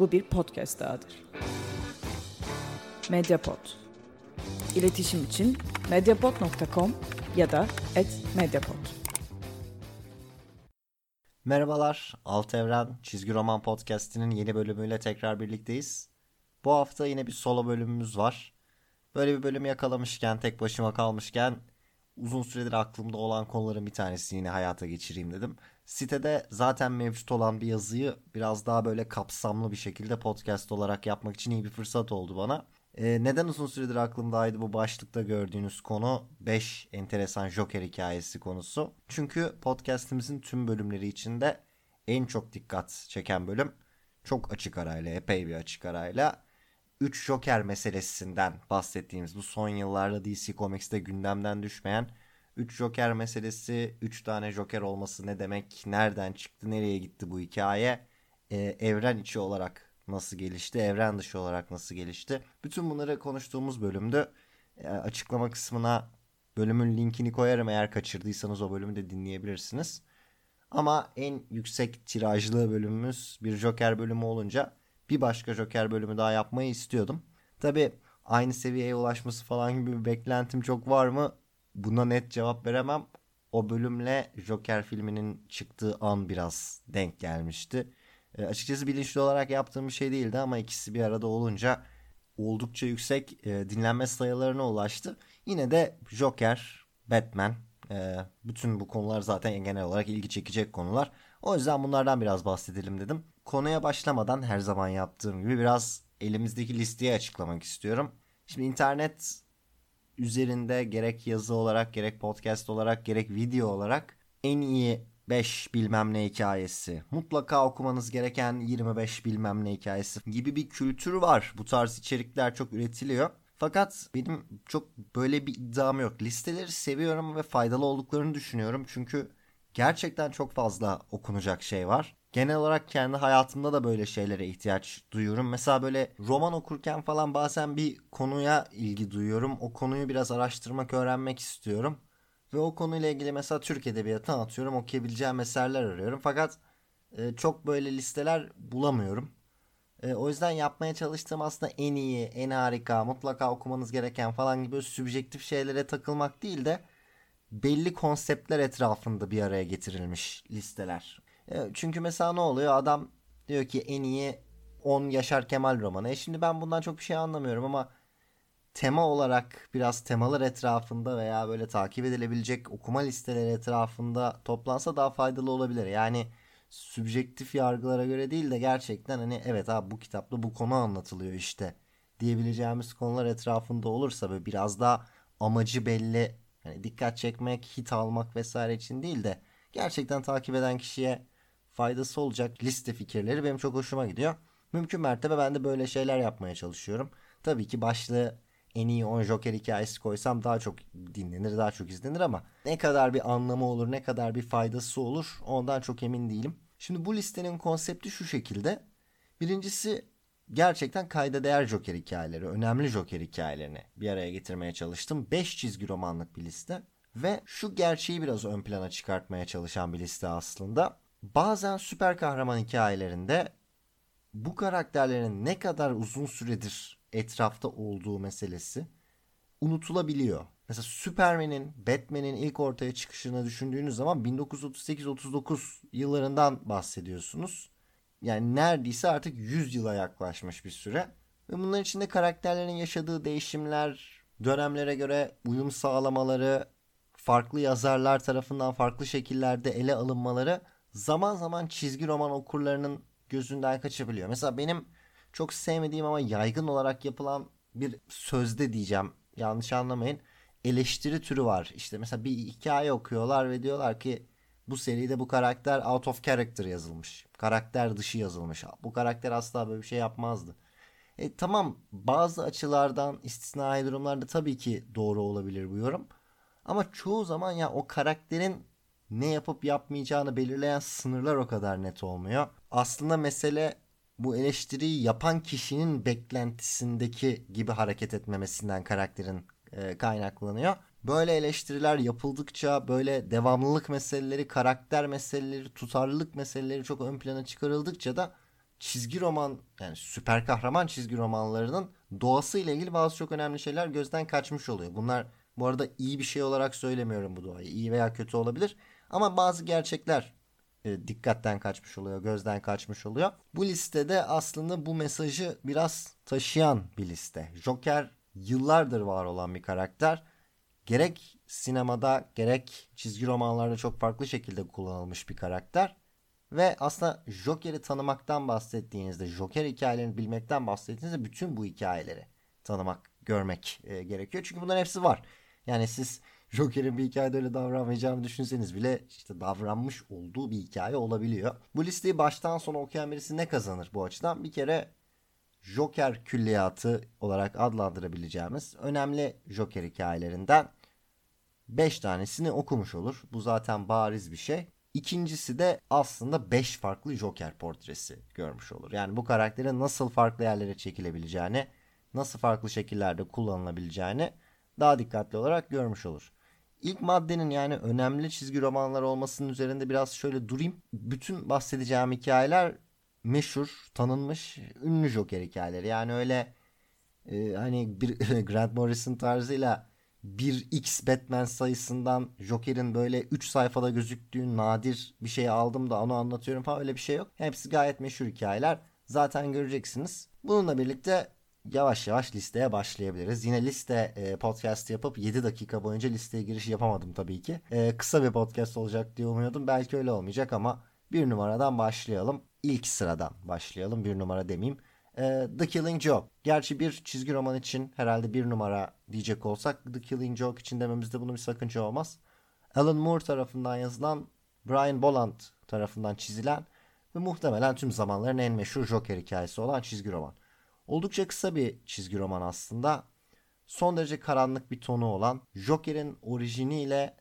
Bu bir podcast dahadır. Mediapod. İletişim için mediapod.com ya da @mediapod. Merhabalar, Alt Evren Çizgi Roman Podcast'inin yeni bölümüyle tekrar birlikteyiz. Bu hafta yine bir solo bölümümüz var. Böyle bir bölüm yakalamışken, tek başıma kalmışken uzun süredir aklımda olan konuların bir tanesini yine hayata geçireyim dedim. Sitede zaten mevcut olan bir yazıyı biraz daha böyle kapsamlı bir şekilde podcast olarak yapmak için iyi bir fırsat oldu bana. Ee, neden uzun süredir aklımdaydı bu başlıkta gördüğünüz konu 5 enteresan Joker hikayesi konusu. Çünkü podcastimizin tüm bölümleri içinde en çok dikkat çeken bölüm çok açık arayla, epey bir açık arayla 3 Joker meselesinden bahsettiğimiz bu son yıllarda DC Comics'te gündemden düşmeyen 3 Joker meselesi, 3 tane Joker olması ne demek, nereden çıktı, nereye gitti bu hikaye, ee, evren içi olarak nasıl gelişti, evren dışı olarak nasıl gelişti. Bütün bunları konuştuğumuz bölümde e, açıklama kısmına bölümün linkini koyarım eğer kaçırdıysanız o bölümü de dinleyebilirsiniz. Ama en yüksek tirajlı bölümümüz bir Joker bölümü olunca bir başka Joker bölümü daha yapmayı istiyordum. Tabi aynı seviyeye ulaşması falan gibi bir beklentim çok var mı? Buna net cevap veremem. O bölümle Joker filminin çıktığı an biraz denk gelmişti. E, açıkçası bilinçli olarak yaptığım bir şey değildi ama ikisi bir arada olunca oldukça yüksek e, dinlenme sayılarına ulaştı. Yine de Joker, Batman, e, bütün bu konular zaten genel olarak ilgi çekecek konular. O yüzden bunlardan biraz bahsedelim dedim. Konuya başlamadan her zaman yaptığım gibi biraz elimizdeki listeyi açıklamak istiyorum. Şimdi internet üzerinde gerek yazı olarak gerek podcast olarak gerek video olarak en iyi 5 bilmem ne hikayesi, mutlaka okumanız gereken 25 bilmem ne hikayesi gibi bir kültür var. Bu tarz içerikler çok üretiliyor. Fakat benim çok böyle bir iddiam yok. Listeleri seviyorum ve faydalı olduklarını düşünüyorum. Çünkü gerçekten çok fazla okunacak şey var. Genel olarak kendi hayatımda da böyle şeylere ihtiyaç duyuyorum. Mesela böyle roman okurken falan bazen bir konuya ilgi duyuyorum. O konuyu biraz araştırmak, öğrenmek istiyorum. Ve o konuyla ilgili mesela Türk Edebiyatı atıyorum okuyabileceğim eserler arıyorum. Fakat e, çok böyle listeler bulamıyorum. E, o yüzden yapmaya çalıştığım aslında en iyi, en harika, mutlaka okumanız gereken falan gibi sübjektif şeylere takılmak değil de belli konseptler etrafında bir araya getirilmiş listeler. E, çünkü mesela ne oluyor? Adam diyor ki en iyi 10 Yaşar Kemal romanı. E şimdi ben bundan çok bir şey anlamıyorum ama tema olarak biraz temalar etrafında veya böyle takip edilebilecek okuma listeleri etrafında toplansa daha faydalı olabilir. Yani sübjektif yargılara göre değil de gerçekten hani evet abi bu kitapta bu konu anlatılıyor işte diyebileceğimiz konular etrafında olursa ve biraz daha amacı belli hani dikkat çekmek, hit almak vesaire için değil de gerçekten takip eden kişiye faydası olacak liste fikirleri benim çok hoşuma gidiyor. Mümkün mertebe ben de böyle şeyler yapmaya çalışıyorum. Tabii ki başlığı en iyi 10 Joker hikayesi koysam daha çok dinlenir, daha çok izlenir ama ne kadar bir anlamı olur, ne kadar bir faydası olur ondan çok emin değilim. Şimdi bu listenin konsepti şu şekilde. Birincisi gerçekten kayda değer Joker hikayeleri, önemli Joker hikayelerini bir araya getirmeye çalıştım. 5 çizgi romanlık bir liste ve şu gerçeği biraz ön plana çıkartmaya çalışan bir liste aslında. Bazen süper kahraman hikayelerinde bu karakterlerin ne kadar uzun süredir etrafta olduğu meselesi unutulabiliyor. Mesela Superman'in, Batman'in ilk ortaya çıkışını düşündüğünüz zaman 1938-39 yıllarından bahsediyorsunuz. Yani neredeyse artık 100 yıla yaklaşmış bir süre. Ve bunların içinde karakterlerin yaşadığı değişimler, dönemlere göre uyum sağlamaları, farklı yazarlar tarafından farklı şekillerde ele alınmaları zaman zaman çizgi roman okurlarının gözünden kaçabiliyor. Mesela benim çok sevmediğim ama yaygın olarak yapılan bir sözde diyeceğim. Yanlış anlamayın. Eleştiri türü var. İşte mesela bir hikaye okuyorlar ve diyorlar ki bu seride bu karakter out of character yazılmış. Karakter dışı yazılmış. Bu karakter asla böyle bir şey yapmazdı. E, tamam bazı açılardan istisnai durumlarda tabii ki doğru olabilir bu yorum. Ama çoğu zaman ya o karakterin ne yapıp yapmayacağını belirleyen sınırlar o kadar net olmuyor. Aslında mesele bu eleştiriyi yapan kişinin beklentisindeki gibi hareket etmemesinden karakterin e, kaynaklanıyor. Böyle eleştiriler yapıldıkça böyle devamlılık meseleleri, karakter meseleleri, tutarlılık meseleleri çok ön plana çıkarıldıkça da çizgi roman yani süper kahraman çizgi romanlarının doğası ile ilgili bazı çok önemli şeyler gözden kaçmış oluyor. Bunlar bu arada iyi bir şey olarak söylemiyorum bu doğayı. İyi veya kötü olabilir. Ama bazı gerçekler e, dikkatten kaçmış oluyor, gözden kaçmış oluyor. Bu listede aslında bu mesajı biraz taşıyan bir liste. Joker yıllardır var olan bir karakter. Gerek sinemada gerek çizgi romanlarda çok farklı şekilde kullanılmış bir karakter. Ve aslında Joker'i tanımaktan bahsettiğinizde, Joker hikayelerini bilmekten bahsettiğinizde bütün bu hikayeleri tanımak, görmek e, gerekiyor. Çünkü bunların hepsi var. Yani siz Joker'in bir hikayede öyle davranmayacağını düşünseniz bile işte davranmış olduğu bir hikaye olabiliyor. Bu listeyi baştan sona okuyan birisi ne kazanır bu açıdan? Bir kere Joker külliyatı olarak adlandırabileceğimiz önemli Joker hikayelerinden 5 tanesini okumuş olur. Bu zaten bariz bir şey. İkincisi de aslında 5 farklı Joker portresi görmüş olur. Yani bu karakterin nasıl farklı yerlere çekilebileceğini, nasıl farklı şekillerde kullanılabileceğini daha dikkatli olarak görmüş olur. İlk maddenin yani önemli çizgi romanlar olmasının üzerinde biraz şöyle durayım. Bütün bahsedeceğim hikayeler meşhur, tanınmış, ünlü Joker hikayeleri. Yani öyle e, hani bir Grant Morrison tarzıyla bir X Batman sayısından Joker'in böyle 3 sayfada gözüktüğü nadir bir şey aldım da onu anlatıyorum falan öyle bir şey yok. Hepsi gayet meşhur hikayeler. Zaten göreceksiniz. Bununla birlikte yavaş yavaş listeye başlayabiliriz. Yine liste e, podcast yapıp 7 dakika boyunca listeye giriş yapamadım tabii ki. E, kısa bir podcast olacak diye umuyordum. Belki öyle olmayacak ama bir numaradan başlayalım. İlk sıradan başlayalım. Bir numara demeyeyim. E, The Killing Joke. Gerçi bir çizgi roman için herhalde bir numara diyecek olsak The Killing Joke için dememizde bunun bir sakınca olmaz. Alan Moore tarafından yazılan, Brian Boland tarafından çizilen ve muhtemelen tüm zamanların en meşhur Joker hikayesi olan çizgi roman. Oldukça kısa bir çizgi roman aslında. Son derece karanlık bir tonu olan Joker'in orijiniyle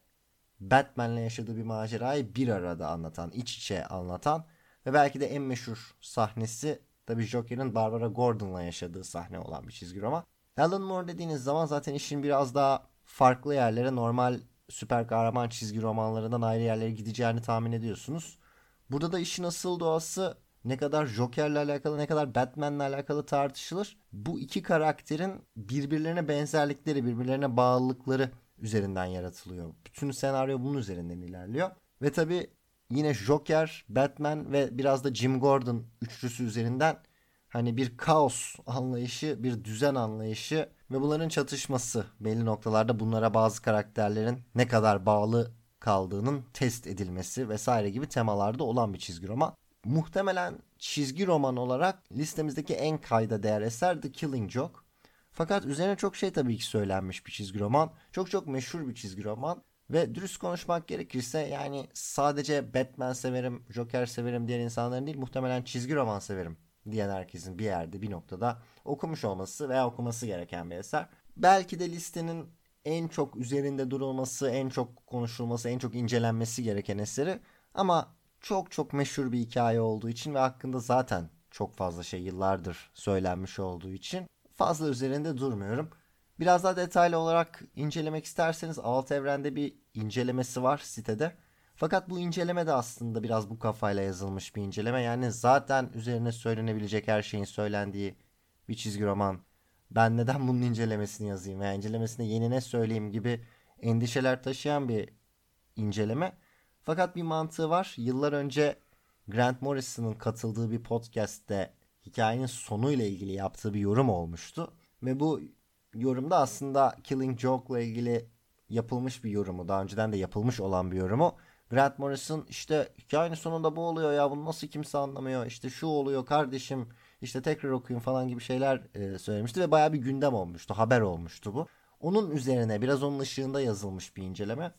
Batman'le yaşadığı bir macerayı bir arada anlatan, iç içe anlatan ve belki de en meşhur sahnesi tabii Joker'in Barbara Gordon'la yaşadığı sahne olan bir çizgi roman. Alan Moore dediğiniz zaman zaten işin biraz daha farklı yerlere normal süper kahraman çizgi romanlarından ayrı yerlere gideceğini tahmin ediyorsunuz. Burada da işin asıl doğası ne kadar Joker'le alakalı ne kadar Batman'le alakalı tartışılır. Bu iki karakterin birbirlerine benzerlikleri, birbirlerine bağlılıkları üzerinden yaratılıyor. Bütün senaryo bunun üzerinden ilerliyor. Ve tabi yine Joker, Batman ve biraz da Jim Gordon üçlüsü üzerinden hani bir kaos anlayışı, bir düzen anlayışı ve bunların çatışması belli noktalarda bunlara bazı karakterlerin ne kadar bağlı kaldığının test edilmesi vesaire gibi temalarda olan bir çizgi roman muhtemelen çizgi roman olarak listemizdeki en kayda değer eser The Killing Joke. Fakat üzerine çok şey tabii ki söylenmiş bir çizgi roman. Çok çok meşhur bir çizgi roman. Ve dürüst konuşmak gerekirse yani sadece Batman severim, Joker severim diyen insanların değil muhtemelen çizgi roman severim diyen herkesin bir yerde bir noktada okumuş olması veya okuması gereken bir eser. Belki de listenin en çok üzerinde durulması, en çok konuşulması, en çok incelenmesi gereken eseri. Ama çok çok meşhur bir hikaye olduğu için ve hakkında zaten çok fazla şey yıllardır söylenmiş olduğu için fazla üzerinde durmuyorum. Biraz daha detaylı olarak incelemek isterseniz alt evrende bir incelemesi var sitede. Fakat bu inceleme de aslında biraz bu kafayla yazılmış bir inceleme. Yani zaten üzerine söylenebilecek her şeyin söylendiği bir çizgi roman. Ben neden bunun incelemesini yazayım veya incelemesine yeni ne söyleyeyim gibi endişeler taşıyan bir inceleme. Fakat bir mantığı var. Yıllar önce Grant Morrison'ın katıldığı bir podcast'te hikayenin sonuyla ilgili yaptığı bir yorum olmuştu. Ve bu yorumda aslında Killing Joke'la ilgili yapılmış bir yorumu. Daha önceden de yapılmış olan bir yorumu. Grant Morrison işte hikayenin sonunda bu oluyor ya bunu nasıl kimse anlamıyor. İşte şu oluyor kardeşim işte tekrar okuyun falan gibi şeyler e, söylemişti. Ve baya bir gündem olmuştu. Haber olmuştu bu. Onun üzerine biraz onun ışığında yazılmış bir inceleme.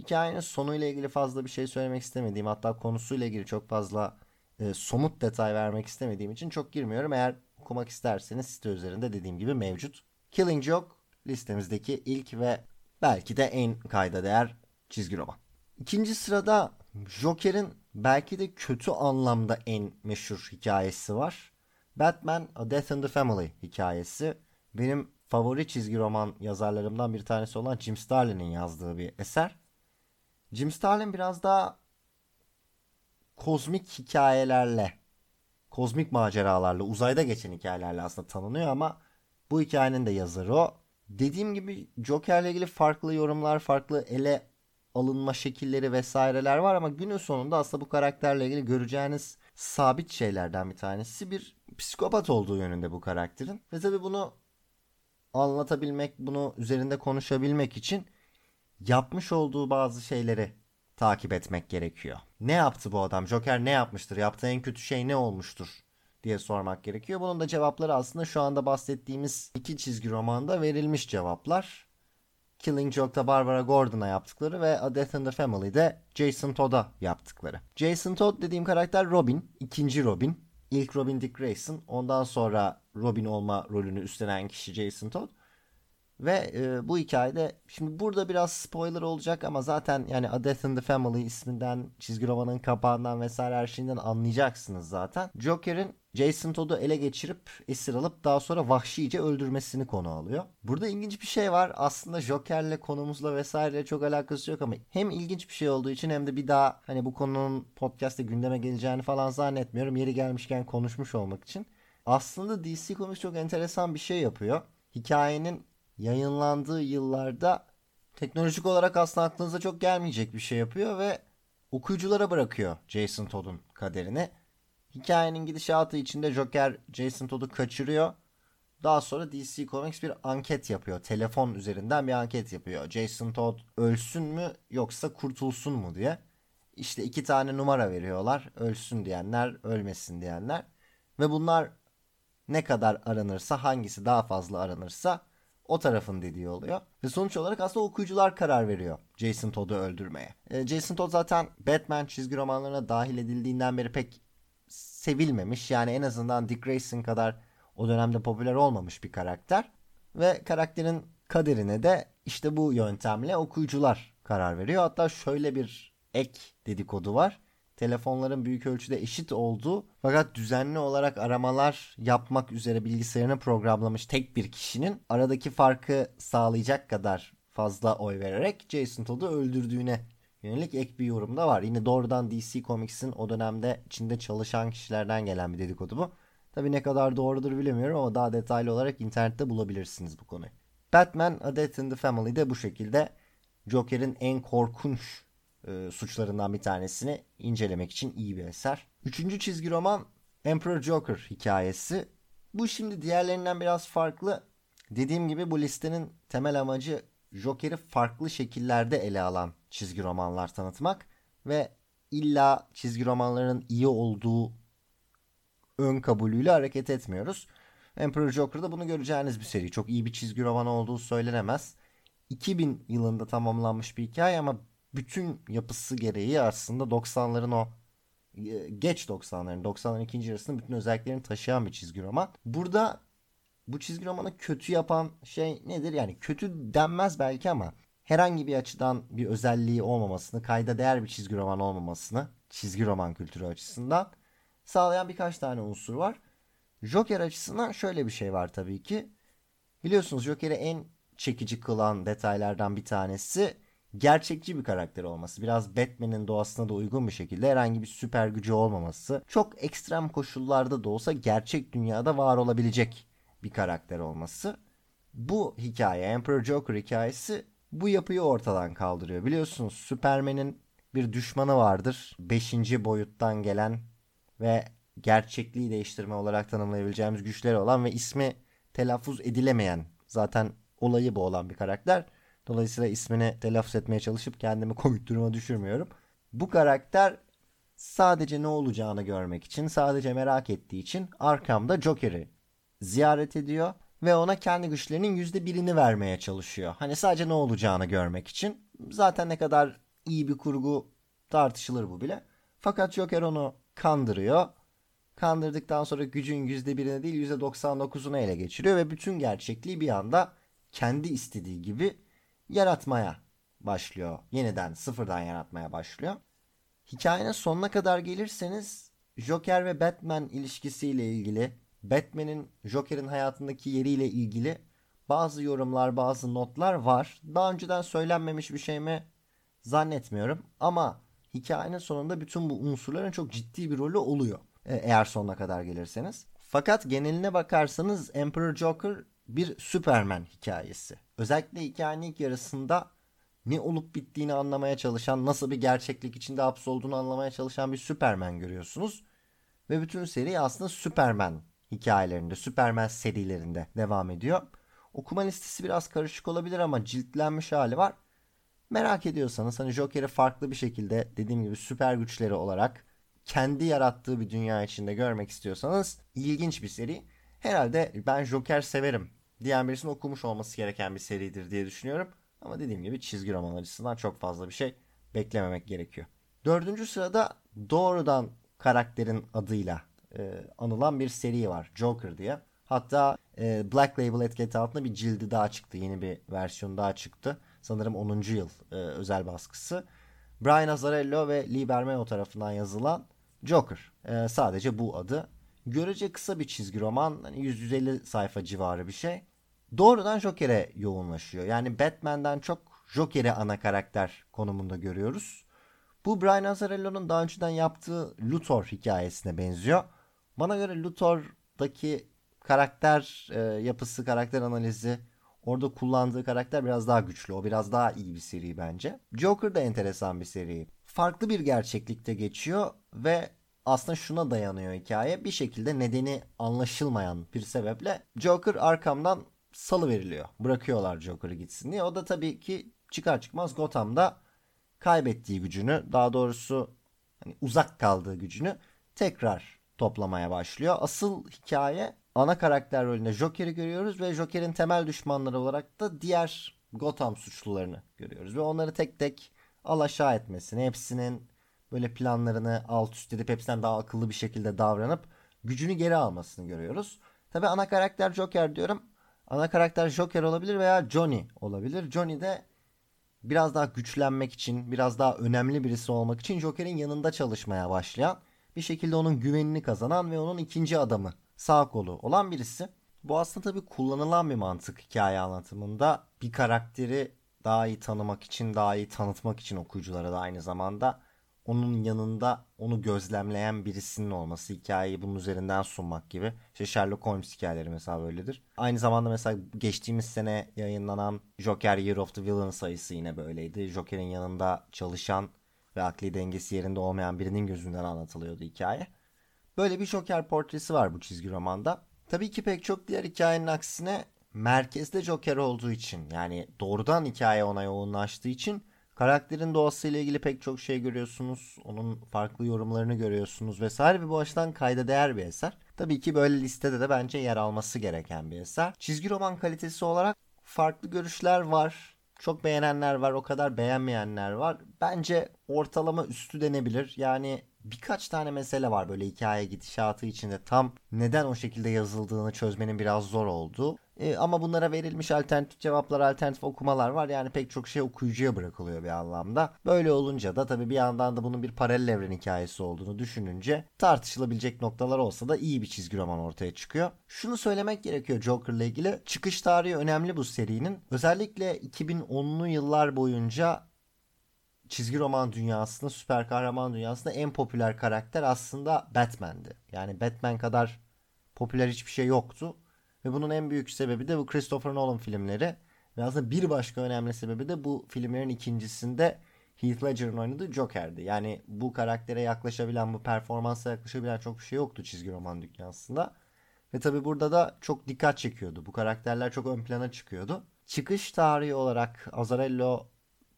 Hikayenin sonuyla ilgili fazla bir şey söylemek istemediğim hatta konusuyla ilgili çok fazla e, somut detay vermek istemediğim için çok girmiyorum. Eğer okumak isterseniz site üzerinde dediğim gibi mevcut. Killing Joke listemizdeki ilk ve belki de en kayda değer çizgi roman. İkinci sırada Joker'in belki de kötü anlamda en meşhur hikayesi var. Batman A Death in the Family hikayesi. Benim favori çizgi roman yazarlarımdan bir tanesi olan Jim Starlin'in yazdığı bir eser. Jim Starlin biraz daha kozmik hikayelerle, kozmik maceralarla, uzayda geçen hikayelerle aslında tanınıyor ama bu hikayenin de yazarı o. Dediğim gibi Joker'le ilgili farklı yorumlar, farklı ele alınma şekilleri vesaireler var ama günün sonunda aslında bu karakterle ilgili göreceğiniz sabit şeylerden bir tanesi bir psikopat olduğu yönünde bu karakterin. Ve tabi bunu anlatabilmek, bunu üzerinde konuşabilmek için yapmış olduğu bazı şeyleri takip etmek gerekiyor. Ne yaptı bu adam? Joker ne yapmıştır? Yaptığı en kötü şey ne olmuştur? diye sormak gerekiyor. Bunun da cevapları aslında şu anda bahsettiğimiz iki çizgi romanda verilmiş cevaplar. Killing Joke'da Barbara Gordon'a yaptıkları ve A Death in the Family'de Jason Todd'a yaptıkları. Jason Todd dediğim karakter Robin, ikinci Robin. İlk Robin Dick Grayson, ondan sonra Robin olma rolünü üstlenen kişi Jason Todd. Ve e, bu hikayede şimdi burada biraz spoiler olacak ama zaten yani A Death in the Family isminden çizgi romanın kapağından vesaire her şeyinden anlayacaksınız zaten. Joker'in Jason Todd'u ele geçirip esir alıp daha sonra vahşice öldürmesini konu alıyor. Burada ilginç bir şey var. Aslında Joker'le konumuzla vesaire çok alakası yok ama hem ilginç bir şey olduğu için hem de bir daha hani bu konunun podcast'te gündeme geleceğini falan zannetmiyorum. Yeri gelmişken konuşmuş olmak için. Aslında DC Comics çok enteresan bir şey yapıyor. Hikayenin yayınlandığı yıllarda teknolojik olarak aslında aklınıza çok gelmeyecek bir şey yapıyor ve okuyuculara bırakıyor Jason Todd'un kaderini. Hikayenin gidişatı içinde Joker Jason Todd'u kaçırıyor. Daha sonra DC Comics bir anket yapıyor. Telefon üzerinden bir anket yapıyor. Jason Todd ölsün mü yoksa kurtulsun mu diye. İşte iki tane numara veriyorlar. Ölsün diyenler, ölmesin diyenler. Ve bunlar ne kadar aranırsa, hangisi daha fazla aranırsa o tarafın dediği oluyor. Ve sonuç olarak aslında okuyucular karar veriyor Jason Todd'u öldürmeye. E, Jason Todd zaten Batman çizgi romanlarına dahil edildiğinden beri pek sevilmemiş. Yani en azından Dick Grayson kadar o dönemde popüler olmamış bir karakter. Ve karakterin kaderine de işte bu yöntemle okuyucular karar veriyor. Hatta şöyle bir ek dedikodu var telefonların büyük ölçüde eşit olduğu fakat düzenli olarak aramalar yapmak üzere bilgisayarını programlamış tek bir kişinin aradaki farkı sağlayacak kadar fazla oy vererek Jason Todd'u öldürdüğüne yönelik ek bir yorum da var. Yine doğrudan DC Comics'in o dönemde içinde çalışan kişilerden gelen bir dedikodu bu. Tabi ne kadar doğrudur bilemiyorum ama daha detaylı olarak internette bulabilirsiniz bu konuyu. Batman A Death in the Family'de bu şekilde Joker'in en korkunç e, suçlarından bir tanesini incelemek için iyi bir eser. Üçüncü çizgi roman Emperor Joker hikayesi. Bu şimdi diğerlerinden biraz farklı. Dediğim gibi bu listenin temel amacı Joker'i farklı şekillerde ele alan çizgi romanlar tanıtmak ve illa çizgi romanların iyi olduğu ön kabulüyle hareket etmiyoruz. Emperor Joker'da bunu göreceğiniz bir seri. Çok iyi bir çizgi roman olduğu söylenemez. 2000 yılında tamamlanmış bir hikaye ama bütün yapısı gereği aslında 90'ların o e, geç 90'ların 90'ların ikinci yarısının bütün özelliklerini taşıyan bir çizgi roman. Burada bu çizgi romanı kötü yapan şey nedir? Yani kötü denmez belki ama herhangi bir açıdan bir özelliği olmamasını, kayda değer bir çizgi roman olmamasını, çizgi roman kültürü açısından sağlayan birkaç tane unsur var. Joker açısından şöyle bir şey var tabii ki. Biliyorsunuz Joker'i en çekici kılan detaylardan bir tanesi gerçekçi bir karakter olması, biraz Batman'in doğasına da uygun bir şekilde herhangi bir süper gücü olmaması, çok ekstrem koşullarda da olsa gerçek dünyada var olabilecek bir karakter olması. Bu hikaye, Emperor Joker hikayesi bu yapıyı ortadan kaldırıyor. Biliyorsunuz Superman'in bir düşmanı vardır. Beşinci boyuttan gelen ve gerçekliği değiştirme olarak tanımlayabileceğimiz güçleri olan ve ismi telaffuz edilemeyen zaten olayı bu olan bir karakter. Dolayısıyla ismini telaffuz etmeye çalışıp kendimi komik duruma düşürmüyorum. Bu karakter sadece ne olacağını görmek için, sadece merak ettiği için arkamda Joker'i ziyaret ediyor ve ona kendi güçlerinin yüzde birini vermeye çalışıyor. Hani sadece ne olacağını görmek için. Zaten ne kadar iyi bir kurgu tartışılır bu bile. Fakat Joker onu kandırıyor. Kandırdıktan sonra gücün yüzde birine değil yüzde 99'unu ele geçiriyor ve bütün gerçekliği bir anda kendi istediği gibi yaratmaya başlıyor. Yeniden sıfırdan yaratmaya başlıyor. Hikayenin sonuna kadar gelirseniz Joker ve Batman ilişkisiyle ilgili, Batman'in Joker'in hayatındaki yeriyle ilgili bazı yorumlar, bazı notlar var. Daha önceden söylenmemiş bir şey mi zannetmiyorum ama hikayenin sonunda bütün bu unsurların çok ciddi bir rolü oluyor. E, eğer sonuna kadar gelirseniz. Fakat geneline bakarsanız Emperor Joker bir Superman hikayesi. Özellikle hikayenin ilk yarısında ne olup bittiğini anlamaya çalışan, nasıl bir gerçeklik içinde hapsolduğunu anlamaya çalışan bir Superman görüyorsunuz. Ve bütün seri aslında Superman hikayelerinde, Superman serilerinde devam ediyor. Okuma listesi biraz karışık olabilir ama ciltlenmiş hali var. Merak ediyorsanız hani Joker'i farklı bir şekilde dediğim gibi süper güçleri olarak kendi yarattığı bir dünya içinde görmek istiyorsanız ilginç bir seri. Herhalde ben Joker severim diyen birisinin okumuş olması gereken bir seridir diye düşünüyorum. Ama dediğim gibi çizgi roman açısından çok fazla bir şey beklememek gerekiyor. Dördüncü sırada doğrudan karakterin adıyla e, anılan bir seri var. Joker diye. Hatta e, Black Label etiketi altında bir cildi daha çıktı. Yeni bir versiyon daha çıktı. Sanırım 10. yıl e, özel baskısı. Brian Azzarello ve Lee Bermeo tarafından yazılan Joker. E, sadece bu adı. Görece kısa bir çizgi roman. Hani 150 sayfa civarı bir şey. Doğrudan Joker'e yoğunlaşıyor. Yani Batman'den çok Joker'i ana karakter konumunda görüyoruz. Bu Brian Azzarello'nun daha önceden yaptığı Luthor hikayesine benziyor. Bana göre Luthor'daki karakter e, yapısı, karakter analizi, orada kullandığı karakter biraz daha güçlü. O biraz daha iyi bir seri bence. Joker da enteresan bir seri. Farklı bir gerçeklikte geçiyor ve aslında şuna dayanıyor hikaye. Bir şekilde nedeni anlaşılmayan bir sebeple Joker arkamdan salı veriliyor. Bırakıyorlar Joker'ı gitsin diye. O da tabii ki çıkar çıkmaz Gotham'da kaybettiği gücünü, daha doğrusu hani uzak kaldığı gücünü tekrar toplamaya başlıyor. Asıl hikaye ana karakter rolünde Joker'i görüyoruz ve Joker'in temel düşmanları olarak da diğer Gotham suçlularını görüyoruz ve onları tek tek alaşağı etmesini, hepsinin böyle planlarını alt üst edip hepsinden daha akıllı bir şekilde davranıp gücünü geri almasını görüyoruz. Tabi ana karakter Joker diyorum. Ana karakter Joker olabilir veya Johnny olabilir. Johnny de biraz daha güçlenmek için, biraz daha önemli birisi olmak için Joker'in yanında çalışmaya başlayan, bir şekilde onun güvenini kazanan ve onun ikinci adamı, sağ kolu olan birisi. Bu aslında tabii kullanılan bir mantık hikaye anlatımında. Bir karakteri daha iyi tanımak için, daha iyi tanıtmak için okuyuculara da aynı zamanda onun yanında onu gözlemleyen birisinin olması hikayeyi bunun üzerinden sunmak gibi. İşte Sherlock Holmes hikayeleri mesela böyledir. Aynı zamanda mesela geçtiğimiz sene yayınlanan Joker Year of the Villain sayısı yine böyleydi. Joker'in yanında çalışan ve akli dengesi yerinde olmayan birinin gözünden anlatılıyordu hikaye. Böyle bir Joker portresi var bu çizgi romanda. Tabii ki pek çok diğer hikayenin aksine merkezde Joker olduğu için yani doğrudan hikaye ona yoğunlaştığı için Karakterin doğasıyla ilgili pek çok şey görüyorsunuz. Onun farklı yorumlarını görüyorsunuz vesaire ve bu açıdan kayda değer bir eser. Tabii ki böyle listede de bence yer alması gereken bir eser. Çizgi roman kalitesi olarak farklı görüşler var. Çok beğenenler var, o kadar beğenmeyenler var. Bence ortalama üstü denebilir. Yani birkaç tane mesele var böyle hikaye gidişatı içinde tam neden o şekilde yazıldığını çözmenin biraz zor olduğu. E, ama bunlara verilmiş alternatif cevaplar, alternatif okumalar var. Yani pek çok şey okuyucuya bırakılıyor bir anlamda. Böyle olunca da tabii bir yandan da bunun bir paralel evren hikayesi olduğunu düşününce tartışılabilecek noktalar olsa da iyi bir çizgi roman ortaya çıkıyor. Şunu söylemek gerekiyor Joker'la ilgili. Çıkış tarihi önemli bu serinin. Özellikle 2010'lu yıllar boyunca çizgi roman dünyasında, süper kahraman dünyasında en popüler karakter aslında Batman'di. Yani Batman kadar popüler hiçbir şey yoktu. Ve bunun en büyük sebebi de bu Christopher Nolan filmleri. Ve aslında bir başka önemli sebebi de bu filmlerin ikincisinde Heath Ledger'ın oynadığı Joker'di. Yani bu karaktere yaklaşabilen, bu performansa yaklaşabilen çok bir şey yoktu çizgi roman dünyasında. Ve tabi burada da çok dikkat çekiyordu. Bu karakterler çok ön plana çıkıyordu. Çıkış tarihi olarak Azarello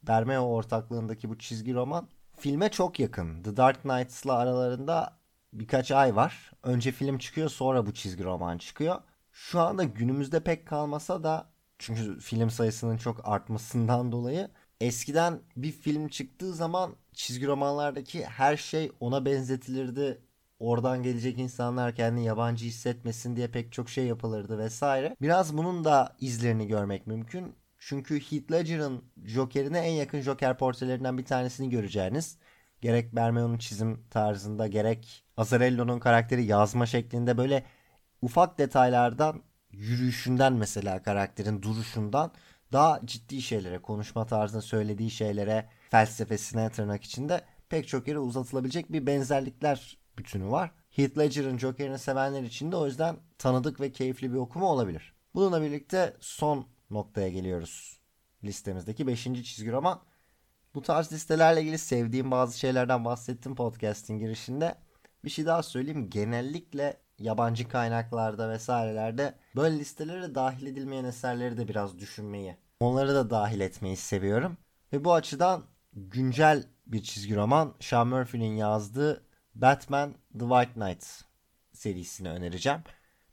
Bermeo ortaklığındaki bu çizgi roman filme çok yakın. The Dark Knight's'la aralarında birkaç ay var. Önce film çıkıyor sonra bu çizgi roman çıkıyor. Şu anda günümüzde pek kalmasa da çünkü film sayısının çok artmasından dolayı eskiden bir film çıktığı zaman çizgi romanlardaki her şey ona benzetilirdi. Oradan gelecek insanlar kendini yabancı hissetmesin diye pek çok şey yapılırdı vesaire. Biraz bunun da izlerini görmek mümkün. Çünkü Heath Ledger'ın Joker'ine en yakın Joker portrelerinden bir tanesini göreceğiniz. Gerek Bermeo'nun çizim tarzında gerek Azarello'nun karakteri yazma şeklinde böyle ufak detaylardan yürüyüşünden mesela karakterin duruşundan daha ciddi şeylere, konuşma tarzında söylediği şeylere, felsefesine tırnak içinde pek çok yere uzatılabilecek bir benzerlikler bütünü var. Heath Ledger'ın Joker'ini sevenler için de o yüzden tanıdık ve keyifli bir okuma olabilir. Bununla birlikte son noktaya geliyoruz. Listemizdeki 5. çizgi roman. Bu tarz listelerle ilgili sevdiğim bazı şeylerden bahsettim podcast'in girişinde. Bir şey daha söyleyeyim. Genellikle yabancı kaynaklarda vesairelerde böyle listelere dahil edilmeyen eserleri de biraz düşünmeyi, onları da dahil etmeyi seviyorum. Ve bu açıdan güncel bir çizgi roman Sean Murphy'nin yazdığı Batman The White Knight serisini önereceğim.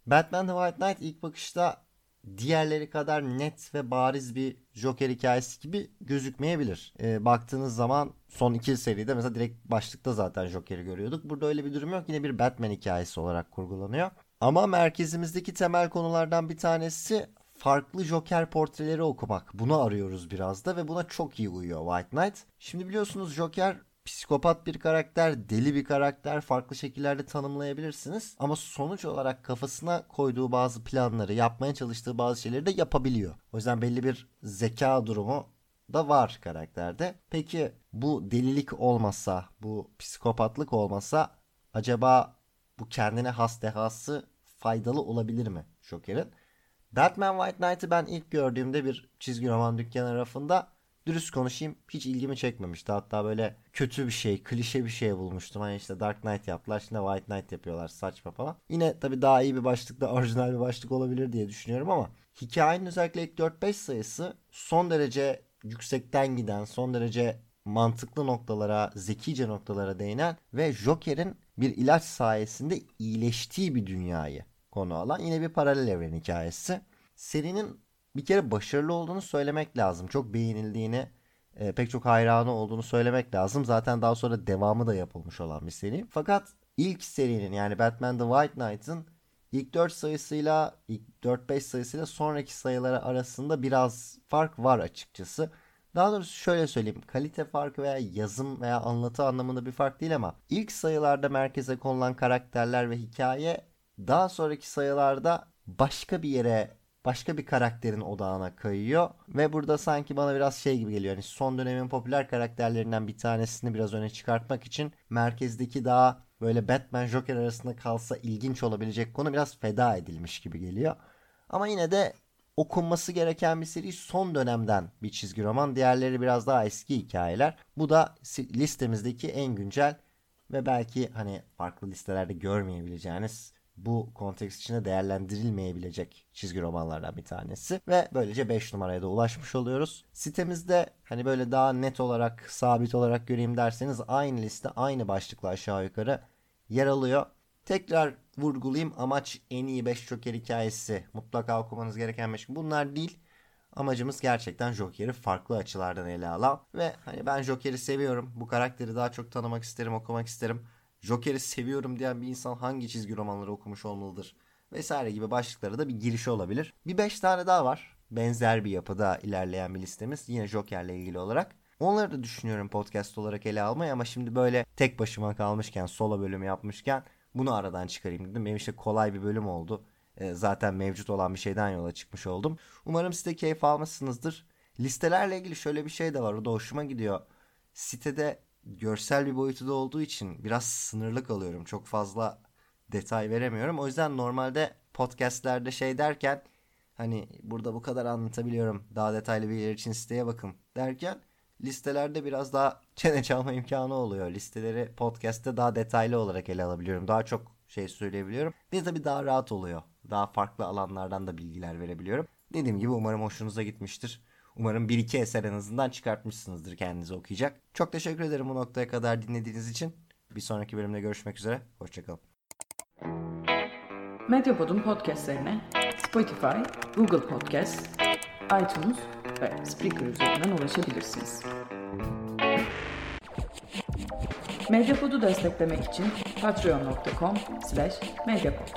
Batman The White Knight ilk bakışta diğerleri kadar net ve bariz bir Joker hikayesi gibi gözükmeyebilir. E, baktığınız zaman son iki seride mesela direkt başlıkta zaten Joker'i görüyorduk. Burada öyle bir durum yok. Yine bir Batman hikayesi olarak kurgulanıyor. Ama merkezimizdeki temel konulardan bir tanesi farklı Joker portreleri okumak. Bunu arıyoruz biraz da ve buna çok iyi uyuyor White Knight. Şimdi biliyorsunuz Joker psikopat bir karakter, deli bir karakter farklı şekillerde tanımlayabilirsiniz. Ama sonuç olarak kafasına koyduğu bazı planları, yapmaya çalıştığı bazı şeyleri de yapabiliyor. O yüzden belli bir zeka durumu da var karakterde. Peki bu delilik olmasa, bu psikopatlık olmasa acaba bu kendine has dehası faydalı olabilir mi Joker'in? Batman White Knight'ı ben ilk gördüğümde bir çizgi roman dükkanı rafında dürüst konuşayım hiç ilgimi çekmemişti. Hatta böyle kötü bir şey, klişe bir şey bulmuştum. Hani işte Dark Knight yaptılar, şimdi White Knight yapıyorlar saçma falan. Yine tabii daha iyi bir başlıkta orijinal bir başlık olabilir diye düşünüyorum ama hikayenin özellikle ilk 4-5 sayısı son derece yüksekten giden, son derece mantıklı noktalara, zekice noktalara değinen ve Joker'in bir ilaç sayesinde iyileştiği bir dünyayı konu alan yine bir paralel evren hikayesi. Serinin bir kere başarılı olduğunu söylemek lazım. Çok beğenildiğini, e, pek çok hayranı olduğunu söylemek lazım. Zaten daha sonra devamı da yapılmış olan bir seri. Fakat ilk serinin yani Batman The White Knight'ın ilk 4 sayısıyla ilk 4-5 sayısıyla sonraki sayıları arasında biraz fark var açıkçası. Daha doğrusu şöyle söyleyeyim. Kalite farkı veya yazım veya anlatı anlamında bir fark değil ama ilk sayılarda merkeze konulan karakterler ve hikaye daha sonraki sayılarda başka bir yere başka bir karakterin odağına kayıyor ve burada sanki bana biraz şey gibi geliyor. Yani son dönemin popüler karakterlerinden bir tanesini biraz öne çıkartmak için merkezdeki daha böyle Batman Joker arasında kalsa ilginç olabilecek konu biraz feda edilmiş gibi geliyor. Ama yine de okunması gereken bir seri son dönemden bir çizgi roman. Diğerleri biraz daha eski hikayeler. Bu da listemizdeki en güncel ve belki hani farklı listelerde görmeyebileceğiniz bu konteks içinde değerlendirilmeyebilecek çizgi romanlardan bir tanesi. Ve böylece 5 numaraya da ulaşmış oluyoruz. Sitemizde hani böyle daha net olarak, sabit olarak göreyim derseniz aynı liste, aynı başlıkla aşağı yukarı yer alıyor. Tekrar vurgulayayım amaç en iyi 5 Joker hikayesi. Mutlaka okumanız gereken 5. Bunlar değil. Amacımız gerçekten Joker'i farklı açılardan ele alan ve hani ben Joker'i seviyorum. Bu karakteri daha çok tanımak isterim, okumak isterim. Joker'i seviyorum diyen bir insan hangi çizgi romanları okumuş olmalıdır vesaire gibi başlıklara da bir girişi olabilir. Bir 5 tane daha var. Benzer bir yapıda ilerleyen bir listemiz. Yine Joker'le ilgili olarak. Onları da düşünüyorum podcast olarak ele almayı ama şimdi böyle tek başıma kalmışken, solo bölümü yapmışken bunu aradan çıkarayım dedim. Benim işte kolay bir bölüm oldu. E, zaten mevcut olan bir şeyden yola çıkmış oldum. Umarım siz keyif almışsınızdır. Listelerle ilgili şöyle bir şey de var. O da hoşuma gidiyor. Sitede görsel bir boyutu da olduğu için biraz sınırlı kalıyorum. Çok fazla detay veremiyorum. O yüzden normalde podcastlerde şey derken hani burada bu kadar anlatabiliyorum. Daha detaylı bilgiler için siteye bakın derken listelerde biraz daha çene çalma imkanı oluyor. Listeleri podcast'te daha detaylı olarak ele alabiliyorum. Daha çok şey söyleyebiliyorum. Bir de tabii daha rahat oluyor. Daha farklı alanlardan da bilgiler verebiliyorum. Dediğim gibi umarım hoşunuza gitmiştir. Umarım bir iki eser en azından çıkartmışsınızdır kendinize okuyacak. Çok teşekkür ederim bu noktaya kadar dinlediğiniz için. Bir sonraki bölümde görüşmek üzere. Hoşçakalın. Medyapod'un podcastlerine Spotify, Google Podcast, iTunes ve Spreaker üzerinden ulaşabilirsiniz. Medyapod'u desteklemek için patreon.com slash medyapod.